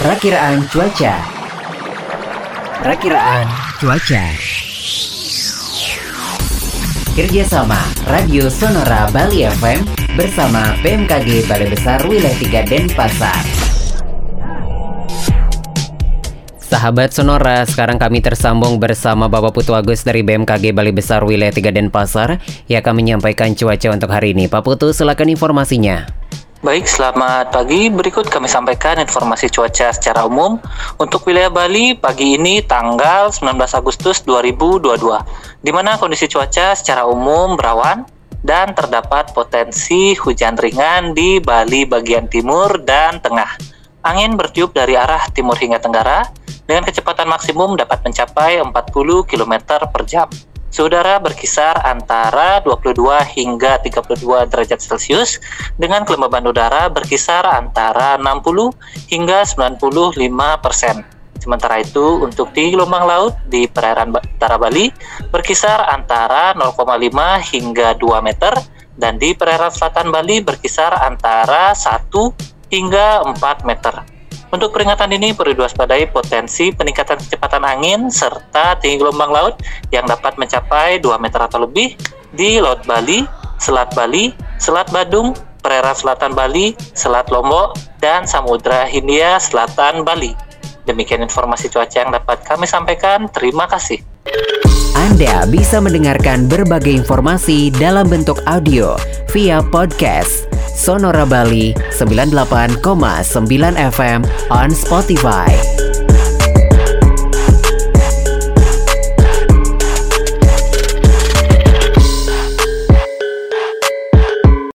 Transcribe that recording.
Perakiraan cuaca. Perakiraan cuaca. Kerjasama Radio Sonora Bali FM bersama BMKG Balai Besar Wilayah 3 Denpasar. Sahabat Sonora, sekarang kami tersambung bersama Bapak Putu Agus dari BMKG Bali Besar Wilayah 3 Denpasar yang akan menyampaikan cuaca untuk hari ini. Pak Putu, silakan informasinya. Baik, selamat pagi. Berikut kami sampaikan informasi cuaca secara umum untuk wilayah Bali pagi ini tanggal 19 Agustus 2022, di mana kondisi cuaca secara umum berawan dan terdapat potensi hujan ringan di Bali bagian timur dan tengah. Angin bertiup dari arah timur hingga tenggara dengan kecepatan maksimum dapat mencapai 40 km per jam. Saudara berkisar antara 22 hingga 32 derajat Celcius dengan kelembaban udara berkisar antara 60 hingga 95 persen. Sementara itu, untuk di gelombang laut di perairan utara Bali berkisar antara 0,5 hingga 2 meter dan di perairan selatan Bali berkisar antara 1 hingga 4 meter. Untuk peringatan ini perlu diwaspadai potensi peningkatan kecepatan angin serta tinggi gelombang laut yang dapat mencapai 2 meter atau lebih di Laut Bali, Selat Bali, Selat Badung, perairan selatan Bali, Selat Lombok, dan Samudra Hindia Selatan Bali. Demikian informasi cuaca yang dapat kami sampaikan. Terima kasih. Anda bisa mendengarkan berbagai informasi dalam bentuk audio via podcast Sonora Bali 98,9 FM on Spotify.